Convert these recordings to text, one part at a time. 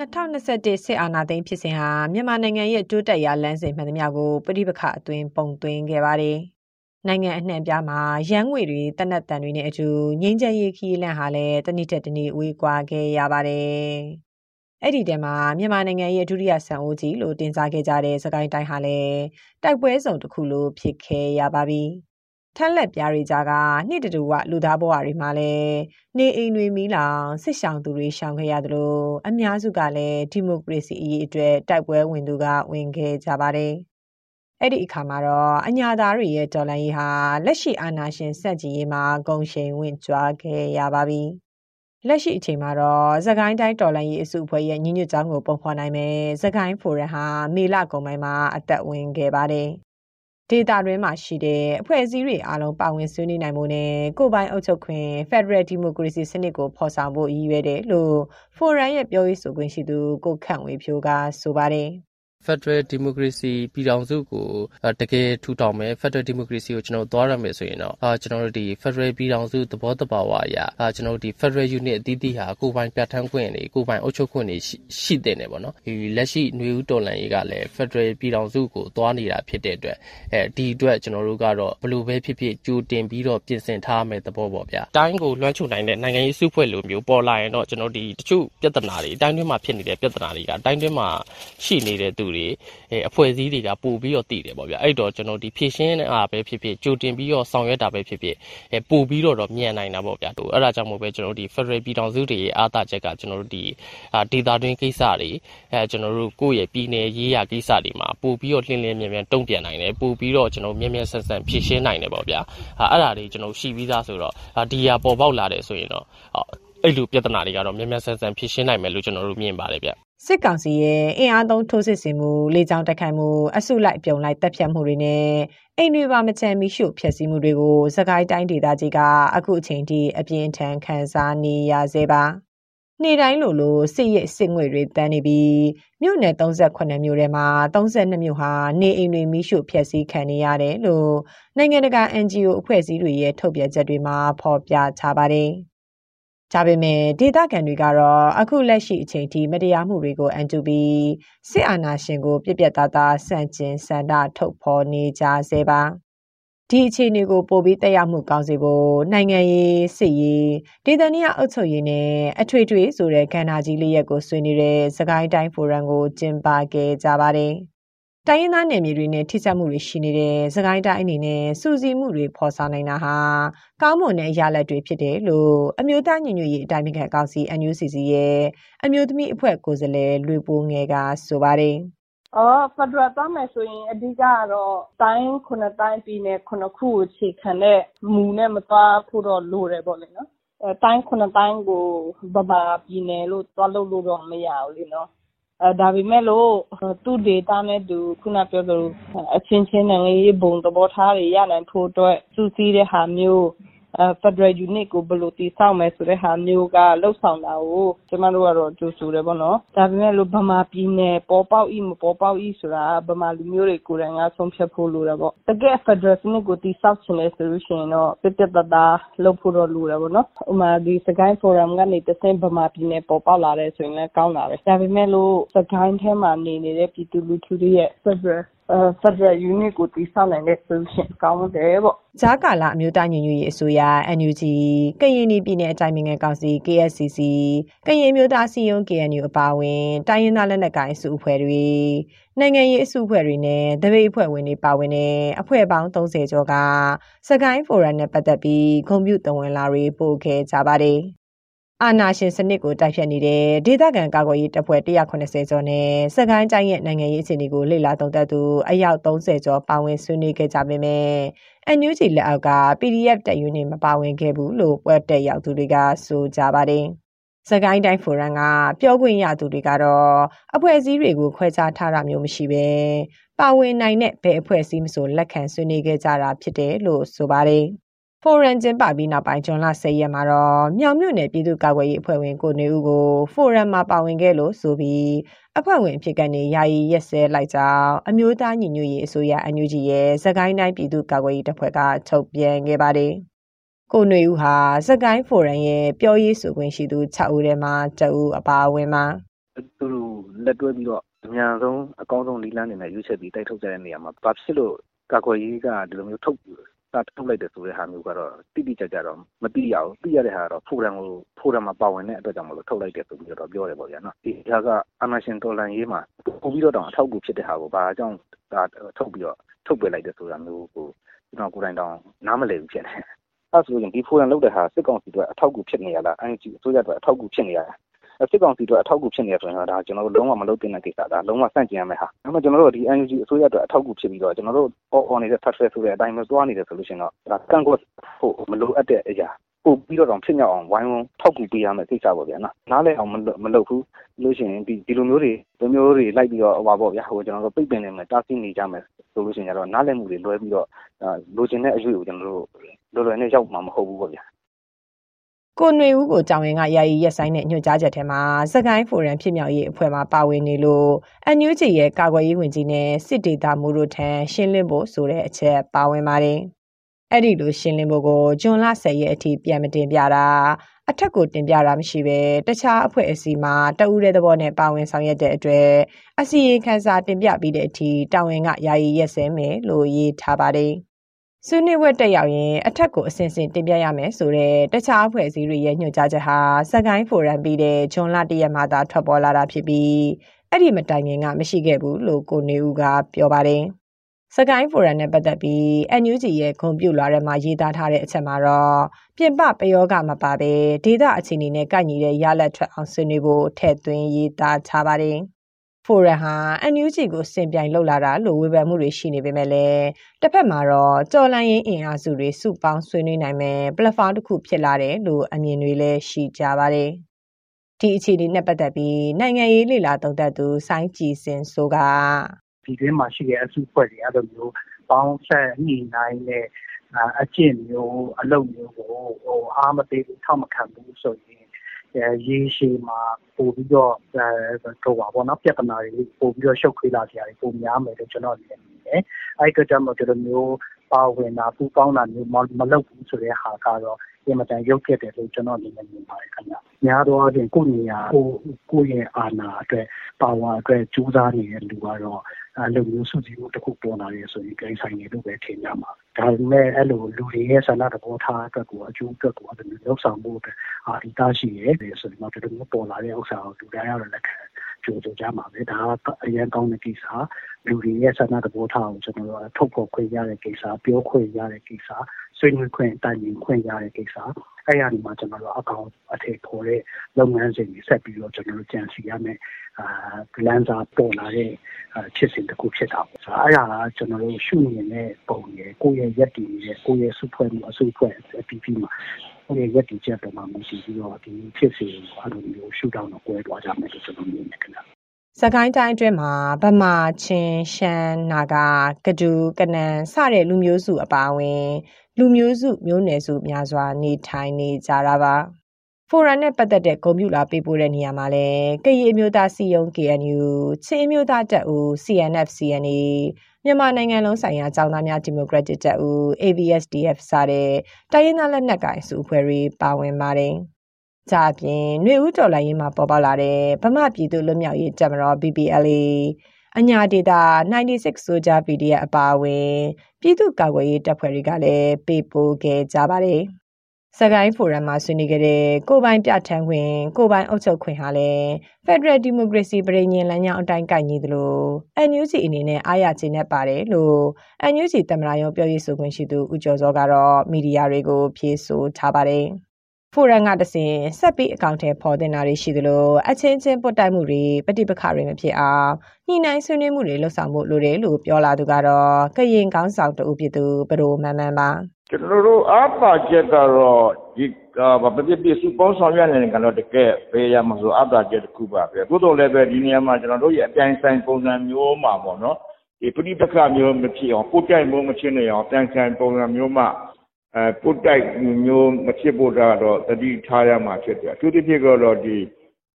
2021စစ်အာဏာသိမ်းဖြစ်စဉ်ဟာမြန်မာနိုင်ငံရဲ့တိုးတက်ရာလမ်းစဉ်မှန်သမျှကိုပြိပခအတွင်းပုံသွင်းခဲ့ပါတယ်။နိုင်ငံအနှံ့ပြားမှာရန်ငွေတွေတနက်တန်တွေနဲ့အတူငင်းချရေးခီးလန့်ဟာလည်းတနည်းတက်တနည်းဝေးကွာခဲ့ရပါတယ်။အဲ့ဒီတဲမှာမြန်မာနိုင်ငံရဲ့ဒုတိယဆန်အိုးကြီးလို့တင်စားခဲ့ကြတဲ့စကိုင်းတိုင်းဟာလည်းတိုက်ပွဲစုံတစ်ခုလိုဖြစ်ခဲ့ရပါပြီ။ ထက်လက်ပြားတွေကြားကနှစ်တူဝလူသားဘဝတွေမှာလည်းနေအိမ်တွေမီးလောင်စစ်ဆောင်သူတွေရှောင်ခဲ့ရသလိုအများစုကလည်းဒီမိုကရေစီအရေးအတွက်တိုက်ပွဲဝင်သူကဝင်ခဲ့ကြပါတယ်။အဲ့ဒီအခါမှာတော့အညာသားတွေရဲ့တော်လှန်ရေးဟာလက်ရှိအာဏာရှင်စက်ကြီးရေးမှာဂုံရှိန်ဝင်ကြွားခဲ့ရပါပြီ။လက်ရှိအချိန်မှာတော့သခိုင်းတိုင်းတော်လန်ရေးအစုအဖွဲ့ရဲ့ညီညွတ်ကြောင်းကိုပုံဖော်နိုင်မယ်။သခိုင်းဖိုရန်ဟာမေလကုံပိုင်းမှာအသက်ဝင်ခဲ့ပါတယ်။ ဒေတာတွင်းမှာရှိတဲ့အဖွဲ့အစည်းတွေအားလုံးပါဝင်ဆွေးနွေးနိုင်မှုနဲ့ကိုယ်ပိုင်အုပ်ချုပ်ခွင့် Federal Democracy စနစ်ကိုဖော်ဆောင်ဖို့ရည်ရွယ်တယ်လို့ Forum ရဲ့ပြောရေးဆိုခွင့်ရှိသူကိုခန့်ဝေဖြိုးကဆိုပါတယ်။ Federal Democracy ပြည်ထောင်စုကိုတကယ်ထူထောင်မယ်။ Federal Democracy ကိုကျွန်တော်သွားရမယ်ဆိုရင်တော့ကျွန်တော်တို့ဒီ Federal ပြည်ထောင်စုသဘောတဘာဝအရကျွန်တော်တို့ဒီ Federal Unit အသီးသီးဟာကိုယ်ပိုင်ပြဋ္ဌာန်းခွင့်တွေကိုယ်ပိုင်အုပ်ချုပ်ခွင့်တွေရှိတဲ့နေပေါ့နော်။ဒီလက်ရှိຫນွေဦးတော်လှန်ရေးကလည်း Federal ပြည်ထောင်စုကိုသွားနေတာဖြစ်တဲ့အတွက်အဲဒီအတွက်ကျွန်တော်တို့ကတော့ဘလို့ပဲဖြစ်ဖြစ်ကြိုတင်ပြီးတော့ပြင်ဆင်ထားမယ်သဘောပေါ့ဗျာ။တိုင်းကိုလွှမ်းခြုံနိုင်တဲ့နိုင်ငံရေးစုဖွဲ့လိုမျိုးပေါ်လာရင်တော့ကျွန်တော်ဒီတချို့ပြဿနာတွေအတိုင်းတွင်းမှာဖြစ်နေတဲ့ပြဿနာတွေကအတိုင်းတွင်းမှာရှိနေတဲ့သူတွေအဖွဲ့အစည်းတွေကပို့ပြီးတော့တည်တယ်ပေါ့ဗျာအဲ့တော့ကျွန်တော်ဒီဖြည့်ရှင်းတာပဲဖြစ်ဖြစ်ကြိုတင်ပြီးတော့ဆောင်ရွက်တာပဲဖြစ်ဖြစ်ပို့ပြီးတော့တော့မြန်နိုင်တာပေါ့ဗျာအဲ့ဒါကြောင့်မို့ပဲကျွန်တော်ဒီ Federal ပြည်ထောင်စုတွေရဲ့အားသာချက်ကကျွန်တော်တို့ဒီဒေတာတွင်းကိစ္စတွေအဲကျွန်တော်တို့ကိုယ့်ရဲ့ပြည်နယ်ရေးရာကိစ္စတွေမှာပို့ပြီးတော့လှင်းလင်းမြန်မြန်တုံ့ပြန်နိုင်တယ်ပို့ပြီးတော့ကျွန်တော်မြန်မြန်ဆန်ဆန်ဖြည့်ရှင်းနိုင်တယ်ပေါ့ဗျာအဲ့ဒါတွေကျွန်တော်ရှိပြီးသားဆိုတော့ဒီဟာပေါ်ပေါက်လာတယ်ဆိုရင်တော့အဲ့လိုပြဿနာတွေကတော့မြန်မြန်ဆန်ဆန်ဖြေရှင်းနိုင်မယ်လို့ကျွန်တော်တို့မြင်ပါတယ်ဗျ စစ်ကောင်စီရဲ့အင်အားသုံးထိုးစစ်ဆင်မှုလေကြောင်းတိုက်ခိုက်မှုအစုလိုက်ပြုံလိုက်တပ်ဖြတ်မှုတွေနဲ့အိမ်တွေပါမချမ်းမီရှို့ဖျက်ဆီးမှုတွေကိုစကိုင်းတိုင်းဒေသကြီးကအခုအချိန်ထိအပြင်းထန်ခံစားနေရဆဲပါနေ့တိုင်းလိုလိုစစ်ရိတ်စစ်ငွေတွေတန်းနေပြီးမြို့နယ်38မြို့ထဲမှာ32မြို့ဟာနေအိမ်တွေမိရှုဖျက်ဆီးခံနေရတယ်လို့နိုင်ငံတကာ NGO အဖွဲ့အစည်းတွေရဲ့ထုတ်ပြန်ချက်တွေမှာဖော်ပြထားပါတယ်။ ဒါပေမဲ့ဒေသခံတွေကတော့အခုလက်ရှိအချိန်ထိမတရားမှုတွေကိုအန်တူပြီးစစ်အာဏာရှင်ကို ပြက်ပြက်သားသားဆန့်ကျင်ဆန္ဒထုတ်ဖော်နေကြဆဲပါဒီအခြေအနေကိုပိုပြီးတက်ရောက်မှုကောင်းစေဖို့နိုင်ငံရေးစစ်ရေးဒေသနီးအုပ်ချုပ်ရေးနဲ့အထွေထွေဆိုတဲ့ကဏ္ဍကြီးလေးရက်ကိုဆွေးနွေးတဲ့စကိုင်းတိုင်းဖိုရမ်ကိုကျင်းပခဲ့ကြပါတယ်။ တိုင်းရင်းသားနယ်မြေတွေနဲ့ထိစပ်မှုတွေရှိနေတဲ့စကိုင်းတိုင်းအနေနဲ့စူးစီးမှုတွေဖော်ဆောင်နိုင်တာဟာကောင်းမွန်တဲ့ရလဒ်တွေဖြစ်တယ်လို့အမျိုးသားညီညွတ်ရေးအတိုင်းအမြကောင်စီ NUCC ရဲ့အမျိုးသမီးအဖွဲ့ကိုယ်စားလှယ်လွေပိုးငယ်ကဆိုပါတယ်။အော်ဖက်ဒရယ်သွားမယ်ဆိုရင်အဓိကကတော့တိုင်းခုနှစ်တိုင်းပြည်နယ်ခုနှစ်ခုကိုခြေခံတဲ့မူနဲ့မသွားဖို့တော့လိုတယ်ပေါ့လေနော်။အဲတိုင်းခုနှစ်တိုင်းကိုဗမာပြည်နယ်လို့သွားလို့လို့တော့မရဘူးလေနော် ဒါပေမဲ့လို့သူ့ဒေတာနဲ့သူခုနပြောသလိုအချင်းချင်းနိုင်ငံရေးဘုံသဘောထားတွေရနိုင်ဖို့အတွက် စုစည်းတဲ့ဟာမျိုး ဖက်ဒရယ်ယူနစ်ကိုဘယ်လိုတည်ဆောက်မယ်ဆိုတဲ့ဟာမျိုးကလှုပ်ဆောင်တာကိုကျမတို့ကတော့ကြိုဆိုတယ်ပေါ့နော်။ဒါပေမဲ့လို့ဗမာပြည်နယ်ပေါ်ပေါက်၏မပေါ်ပေါက်၏ဆိုတာဗမာလူမျိုးတွေကိုယ်တိုင်ကဆုံးဖြတ်ဖို့လိုတာပေါ့။တကယ့်ဖက်ဒရယ်စနစ်ကိုတည်ဆောက်ချင်တယ်ဆိုလို့ရှိရင်တော့ပြတ်ပြတ်သားသားလုပ်ဖို့တော့လိုတာပေါ့နော်။ဥပမာဒီစကိုင်းဖိုရမ်ကနေတဆင့်ဗမာပြည်နယ်ပေါ်ပေါက်လာတယ်ဆိုရင်လည်းကောင်းတာပဲ။ဒါပေမဲ့လို့စကိုင်းထဲမှာနေနေတဲ့ပြည်သူလူထုတွေရဲ့ဖက်ဒရယ် ဖက်ဒရယ်ယူနစ်ကိုတည်ဆောက်နိုင်တဲ့ solution ကောင်းတယ်ပေါ့ဂျာကာလာအမျိုးသားညီညွတ်ရေးအစိုးရ NUG ကရင်ပြည်နယ်အတိုင်းအမြံကောင်စီ KSCC ကရင်မျိုးသားစီယုံ KNU အပါအဝင်တိုင်းရင်းသားလက်နက်ကိုင်အစုအဖွဲ့တွေနိုင်ငံရေးအစုအဖွဲ့တွေနဲ့တပိတ်အဖွဲ့ဝင်တွေပါဝင်တဲ့အဖွဲ့ပေါင်း30ကျော်ကစကိုင်းဖိုရမ်နဲ့ပတ်သက်ပြီးဂုဏ်ပြုတဝန်လာတွေပို့ခဲ့ကြပါတယ် အာနာရှင်စနစ်ကိုတိုက်ဖြတ်နေတဲ့ဒေသခံကာကွယ်ရေးတပ်ဖွဲ့180ကျော်နဲ့စကိုင်းတိုင်းရဲ့နိုင်ငံရေးအခြေအနေကိုလေ့လာသုံးသပ်သူအယောက်30ကျော်ပါဝင်ဆွေးနွေးခဲ့ကြပေမဲ့အန်ယူဂျီလက်အောက်က PDF တပ်ယူနေမပါဝင်ခဲ့ဘူးလို့ပွဲတက်ရောက်သူတွေကဆိုကြပါတယ်။စစကိုင်းတိုင်းဖိုရမ်ကပြောခွင့်ရသူတွေကတော့အဖွဲ့အစည်းတွေကိုခွဲခြားထားတာမျိုးမရှိပဲပါဝင်နိုင်တဲ့ဘယ်အဖွဲ့အစည်းမဆိုလက်ခံဆွေးနွေးခဲ့ကြတာဖြစ်တယ်လို့ဆိုပါတယ်။ ဖိုရမ်ကျင်းပပြီးနောက်ပိုင်းဇွန်လ10ရက်မှာတော့မြောင်မြို့နယ်ပြည်သူ့ကာကွယ်ရေးအဖွဲ့ဝင်ကိုနေဦးကိုဖိုရမ်မှာပါဝင်ခဲ့လို့ဆိုပြီးအဖွဲ့ဝင်ဖြစ်ကနေယာယီရက်စဲလိုက်ကြောင်းအမျိုးသားညီညွတ်ရေးအစိုးရအန်ယူဂျီရဲ့စကိုင်းတိုင်းပြည်သူ့ကာကွယ်ရေးတပ်ဖွဲ့ကထုတ်ပြန်ခဲ့ပါတယ်။ကိုຫນွေဦးဟာစကိုင်းဖိုရမ်ရဲ့ပြောရေးဆိုခွင့်ရှိသူ6ဦးထဲမှာတဦးအပါအဝင်ပါသူတို့လက်တွဲပြီးတော့အများဆုံးအကောင်းဆုံးလီလန်းနေနဲ့ရွေးချက်ပြီးတိုက်ထုတ်ကြတဲ့နေရာမှာဘာဖြစ်လို့ကာကွယ်ရေးကဒီလိုမျိုးထုတ် တာထုတ်လိုက်တယ်ဆိုတဲ့ဟာမျိုးကတော့တိတိကျကျတော့မသိရဘူးသိရတဲ့ဟာကတော့ဖိုရမ်ကိုဖိုရမ်မှာပါဝင်တဲ့အတွက်ကြောင့်မလို့ထုတ်လိုက်တယ်ဆိုပြီးတော့ပြောတယ်ပေါ့ဗျာနော်ဒီဟာကအာနာရှင်တော်လန်ရေးမှာပို့ပြီးတော့တောင်အထောက်အကူဖြစ်တဲ့ဟာကိုဘာကြောင့်ဒါထုတ်ပြီးတော့ထုတ်ပြလိုက်တယ်ဆိုတာမျိုးကိုကျွန်တော်ကိုယ်တိုင်တောင်နားမလည်ဘူးဖြစ်နေအဲ့ဆိုရင်ဒီဖိုရမ်လုပ်တဲ့ဟာစစ်ကောင်စီအတွက်အထောက်အကူဖြစ်နေရလားအန်ဂျီအစိုးရအတွက်အထောက်အကူဖြစ်နေရလား စစ်ကောင်စီအတွက်အထောက်အကူဖြစ်နေရဆိုရင်တော့ဒါကျွန်တော်တို့လုံးဝမလုပ်သင့်တဲ့ကိစ္စဒါလုံးဝစန့်ကျင်ရမယ့်ဟာဒါပေမဲ့ကျွန်တော်တို့ဒီ NUG အစိုးရအတွက်အထောက်အကူဖြစ်ပြီးတော့ကျွန်တော်တို့ on နေတဲ့ fast track ဆိုတဲ့အတိုင်းပဲသွားနေတယ်ဆိုလို့ရှိရင်တော့ဒါကန့်ကွက်ဖို့မလိုအပ်တဲ့အရာပို့ပြီးတော့တောင်ဖြစ်မြောက်အောင်ဝိုင်းဝန်းထောက်ကူပေးရမယ့်ကိစ္စပေါ့ဗျာနော်နားလည်အောင်မလုပ်ဘူးလို့ရှိရင်ဒီဒီလိုမျိုးတွေလိုမျိုးတွေလိုက်ပြီးတော့ဟောပါပေါ့ဗျာဟိုကျွန်တော်တို့ပိတ်ပင်နေမယ်တားဆီးနေကြမယ်ဆိုလို့ရှိရင်တော့နားလည်မှုတွေလွဲပြီးတော့လိုချင်တဲ့အရွေးကိုကျွန်တော်တို့လွယ်လွယ်နဲ့ရောက်မှာမဟုတ်ဘူးပေါ့ဗျာ ကိုຫນွေဦးကိုကြောင်ရင်ကယာယီရက်ဆိုင်တဲ့ညွှန်ကြားချက်ထဲမှာစကိုင်းဖိုရမ်ဖြစ်မြောက်ရေးအဖွဲ့မှပါဝင်နေလို့အန်ယူဂျီရဲ့ကာကွယ်ရေးဝန်ကြီးနဲ့စစ်ဒေသမူတို့ထံရှင်းလင်းဖို့ဆိုတဲ့အချက်ပါဝင်ပါတယ်။အဲ့ဒီလိုရှင်းလင်းဖို့ကိုဂျွန်လ10ရက်အထိပြန်မတင်ပြတာအထက်ကိုတင်ပြတာမရှိပဲတခြားအဖွဲ့အစည်းမှာတအူးတဲ့သဘောနဲ့ပါဝင်ဆောင်ရွက်တဲ့အတွက်အစီရင်ခံစာတင်ပြပြီးတဲ့အထိတာဝန်ကယာယီရက်စဲမယ်လို့ရေးထားပါတယ်။ ဆွေးနွေးပွဲတက်ရောက်ရင်အထက်ကိုအစဉ်စဉ်တင်ပြရမယ်ဆိုတဲ့တခြားအဖွဲ့အစည်းတွေရဲ့ညွှန်ကြားချက်ဟာစကိုင်းဖိုရမ်ပြီးတဲ့ဂျွန်လတရက်မှသာထွက်ပေါ်လာတာဖြစ်ပြီးအဲ့ဒီမတိုင်ခင်ကမရှိခဲ့ဘူးလို့ကိုနေဦးကပြောပါတယ်။စကိုင်းဖိုရမ်နဲ့ပတ်သက်ပြီး NUG ရဲ့ဂုံပြူလာထဲမှာရေးသားထားတဲ့အချက်မှာတော့ပြင်ပပယောဂမပါပဲဒေတာအခြေအနေနဲ့ကိုက်ညီတဲ့ရလက်ထွက်အောင်ဆွေးနွေးဖို့ထည့်သွင်းရေးသားထားပါတယ်။ ဖိုရန်ဟာ NUG ကိုစင်ပြိုင်လှုပ်လာတာလို့ဝေဖန်မှုတွေရှိနေပေမဲ့လည်းတစ်ဖက်မှာတော့ကြော်လန့်ရင်းအင်အားစုတွေစုပေါင်းဆွေးနွေးနိုင်မယ်ပလက်ဖောင်းတစ်ခုဖြစ်လာတယ်လို့အမြင်တွေလည်းရှိကြပါတယ်။ဒီအခြေအနေနဲ့ပတ်သက်ပြီးနိုင်ငံရေးလေလာသုံးသပ်သူစိုင်းကြည်စင်ဆိုကဒီတွင်းမှာရှိတဲ့အစုဖွဲ့တွေအဲ့လိုမျိုးပေါင်းဆက်ညှိနှိုင်းတဲ့အကျင့်မျိုးအလုပ်မျိုးကိုဟိုအားမပေးဘူးထောက်မခံဘူးဆိုရင် ရေရှည်မှာပိုပြီးတော့ထုတ်ပါပေါ့နော်ပြဿနာတွေပိုပြီးတော့ရှုပ်ထွေးလာစရာတွေပိုများမယ်လို့ကျွန်တော်မြင်တယ်။အဲ့ဒီကြောင့်မို့ဒီလိုမျိုးပါဝင်တာပူပေါင်းတာမျိုးမလုပ်ဘူးဆိုတဲ့ဟာကတော့အင်မတန်ရုပ်ခဲ့တယ်လို့ကျွန်တော်အနေနဲ့မြင်ပါတယ်ခင်ဗျ။များသောအားဖြင့်ကိုယ့်နေရာကိုကိုယ့်ရဲ့အာဏာအတွက်ပါဝါအတွက်ကြိုးစားနေတဲ့လူကတော့ အဲ့လိုမျိုးစုစည်းမှုတစ်ခုပေါ်လာတယ်ဆိုရင်ကြိုင်ဆိုင်နေလို့ပဲထင်ကြမှာဒါပေမဲ့အဲ့လိုလူတွေရဲ့ဆန္ဒတဘောထားအတွက်ကိုအကျိုးအတွက်ကိုအဲ့လိုလောက်ဆောင်မှုအတွက်အာဒီတာရှိရဲဆိုရင်တော့ဒီလိုမျိုးပေါ်လာတဲ့ဥစ္စာကိုလူတိုင်းရတော့လက်ခံကြိုးကြကြမှာပဲဒါကအရင်ကောင်းတဲ့ကိစ္စလူတွေရဲ့ဆန္ဒတဘောထားကိုကျွန်တော်တို့ထုတ်ဖော်ခွင့်ရတဲ့ကိစ္စပြောခွင့်ရတဲ့ကိစ္စဆွေးနွေးခွင့်တိုင်ပင်ခွင့်ရတဲ့ကိစ္စ အဲ့ရဒီမှာကျွန်တော်တို့အကောင်အထည်ဖော်တဲ့လုပ်ငန်းစဉ်တွေဆက်ပြီးတော့ကျွန်တော်တို့ကြံစီရမယ်အာလမ်းစာပေါ်လာတဲ့ဖြစ်စဉ်တစ်ခုဖြစ်တာပေါ့ဆိုတော့အဲ့ဒါကကျွန်တော်တို့ရှုမြင်တဲ့ပုံရယ်ကိုယ့်ရဲ့ရက်တည်ရဲ့ကိုယ့်ရဲ့စုဖွဲ့မှုအစုဖွဲ့အပြီးပြီးမှာကိုယ့်ရဲ့ရက်တည်ချက်ပေါ်မှာမူတည်ပြီးတော့ဒီဖြစ်စဉ်ကိုအဲ့လိုမျိုးရှုထောင့်တော့ကွဲသွားကြမယ်လို့ကျွန်တော်မြင်နေကြတယ် စကိုင်းတိုင်းအတွင်းမှာဗမာချင်းရှမ်းနာဂကဒူကနန်စတဲ့လူမျိုးစုအပါအဝင် လူမျိုးစုမျိုးနွယ်စုများစွာနေထိုင်နေကြတာပါဖိုရမ်နဲ့ပတ်သက်တဲ့ဂုံပြူလာပေးပို့တဲ့နေရာမှာလဲကရင်မျိုးသားစီယုံ KNU ချင်းမျိုးသားတပ်ဦး CNF CNA မြန်မာနိုင်ငံလုံးဆိုင်ရာကျောင်းသားများဒီမိုကရက်တစ်တပ်ဦး ABSDF စတဲ့တိုင်းရင်းသားလက်နက်ကိုင်စုအဖွဲ့တွေပါဝင်ပါတယ်။ ဒါအပြင်ຫນွေဦးတော်လိုင်းရင်မှာပေါ်ပေါက်လာတဲ့ဗမာပြည်သူလွတ်မြောက်ရေးတပ်မတော် BPLA အညာဒေတာ96ဆိုကြ PDF အပါအဝင်ပြည်သူ့ကာကွယ်ရေးတပ်ဖွဲ့တွေကလည်းပေးပို့ခဲ့ကြပါတယ်။စကိုင်းဖိုရမ်မှာဆွေးနွေးခဲ့တဲ့ကိုပိုင်ပြဋ္ဌာန်းခွင့်ကိုပိုင်အုပ်ချုပ်ခွင့်ဟာလည်း Federal Democracy ပြည်ညင်လမ်းကြောင်းအတိုင်းကိုက်ညီသလို NUG အနေနဲ့အားရကျေနပ်ပါတယ်လို့ NUG သမ္မတရုံးပြောရေးဆိုခွင့်ရှိသူဦးကျော်စောကတော့မီဒီယာတွေကိုဖြေဆိုထားပါတယ်။ ဖိုရမ်ကတစဉ်ဆက်ပြီးအကောင့်ထဲပေါ်တင်တာတွေရှိသလိုအချင်းချင်းပုတ်တိုက်မှုတွေပဋိပက္ခတွေမဖြစ်အောင်ညှိနှိုင်းဆွေးနွေးမှုတွေလှုပ်ဆောင်ဖို့လိုတယ်လို့ပြောလာသူကတော့ကရင်ကောင်းဆောင်တူဖြစ်သူဘရိုမန်မန်ပါကျွန်တော်တို့အားပါချက်ကတော့ဒီဘာပတိပိစုပေါင်းဆောင်ရွက်နေတဲ့ကတော့တကယ်ပေးရမှာဆိုအပ်တာချက်တစ်ခုပါပဲသို့တော်လည်းပဲဒီနေရာမှာကျွန်တော်တို့ရဲ့အပြိုင်ဆိုင်ပုံစံမျိုးမှာပေါ့နော်ဒီပဋိပက္ခမျိုးမဖြစ်အောင်ကိုယ်တိုင်မျိုးမဖြစ်နေအောင်အပြိုင်ဆိုင်ပုံစံမျိုးမှာ အဲကိုယ်တိုင်မျိုးမဖြစ်ဖို့တော့တတိထားရမှာဖြစ်တယ်အထူးသဖြင့်ကတော့ဒီ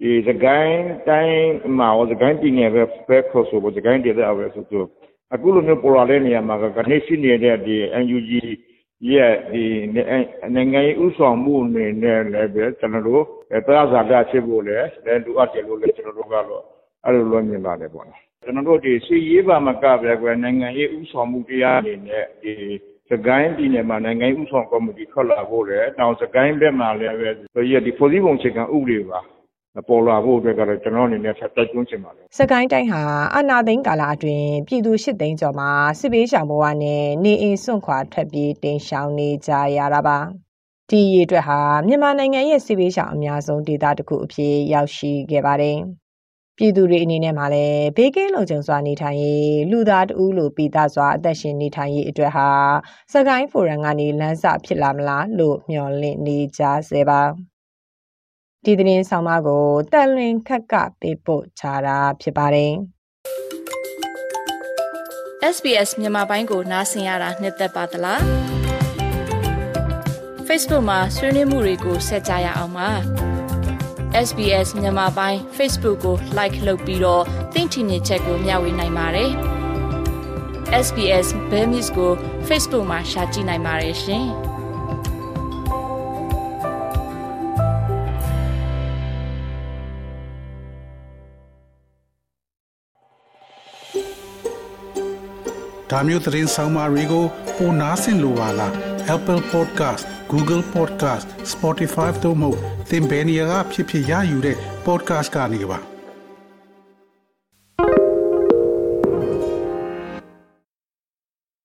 ဒီသကိုင်းတိုင်းမှာဟောသကိုင်းပြည်နယ်ပဲပဲခေါ်ဆိုဖို့သကိုင်းဒေသပဲဆိုတော့အခုလိုမျိုးပေါ်လာတဲ့နေရာမှာကနေရှိနေတဲ့ဒီ NUG ရဲ့ဒီနိုင်ငံရေးဥဆောင်မှုအနေနဲ့လည်းပဲကျွန်တော်တို့တရားစာပြဖြစ်ဖို့လည်းလည်းလိုအပ်တယ်လို့လည်းကျွန်တော်တို့ကတော့အဲ့လိုလိုမြင်ပါတယ်ပေါ့နော်ကျွန်တော်တို့ဒီစီရေးပါမကပဲကွယ်နိုင်ငံရေးဥဆောင်မှုတရားအနေနဲ့ဒီ စကိုင်းပြည်နယ်မှာနိုင်ငံရေးဥဆောင်ကော်မတီထွက်လာဖို့လည်းနောက်စကိုင်းဘက်မှာလည်းပဲဆိုရဒီဖွဲ့စည်းပုံအခြေခံဥပဒေပါပေါ်လာဖို့အတွက်ကတော့ကျွန်တော်အနေနဲ့ဆက်တိုက်တွန်းချင်ပါတယ်။စကိုင်းတိုင်းဟာအာနာသိန်းကာလအတွင်းပြည်သူ၈သိန်းကျော်မှာစစ်ပေးရှောင်ဘဝနဲ့နေအိမ်စွန့်ခွာထွက်ပြေးတင်ရှောင်နေကြရတာပါ။ဒီရေအတွက်ဟာမြန်မာနိုင်ငံရဲ့စစ်ပေးရှောင်အများဆုံးဒေသတစ်ခုအဖြစ်ရောက်ရှိခဲ့ပါတယ်။ ပြည်သူတွေအနေနဲ့မှလည်းဘေးကင်းလုံခြုံစွာနေထိုင်ရေးလူသားတဦးလိုပြည်သားစွာအသက်ရှင်နေထိုင်ရေးအတွက်ဟာစကိုင်းဖိုရမ်ကနေလမ်းစဖြစ်လာမလားလို့မျှော်လင့်နေကြဆဲပါ။ဒီသတင်းဆောင်မကိုတန်လွင်ခက်ကပေးပို့ချတာဖြစ်ပါတယ်။ SBS မြန်မာပိုင်းကိုနားဆင်ရတာနှစ်သက်ပါတလား Facebook မှာဆွေးနွေးမှုတွေကိုဆက်ကြရအောင်ပါ။ SBS မြန်မာပိုင်း Facebook ကို Like လုပ်ပြီးတော့သင်ချင်တဲ့ချက်ကိုမျှဝေနိုင်ပါတယ်။ SBS Bemis ကို Facebook မှာ Share ကြည့်နိုင်ပါတယ်ရှင်။။ဒါမျိုးသတင်းဆောင်မတွေကိုပိုနားဆင်လိုပါလား Apple Podcast Google Podcast Spotify တို့မှာသင်ပင်ရာဖြစ်ဖြစ်ရယူတဲ့ podcast ကနေပါ။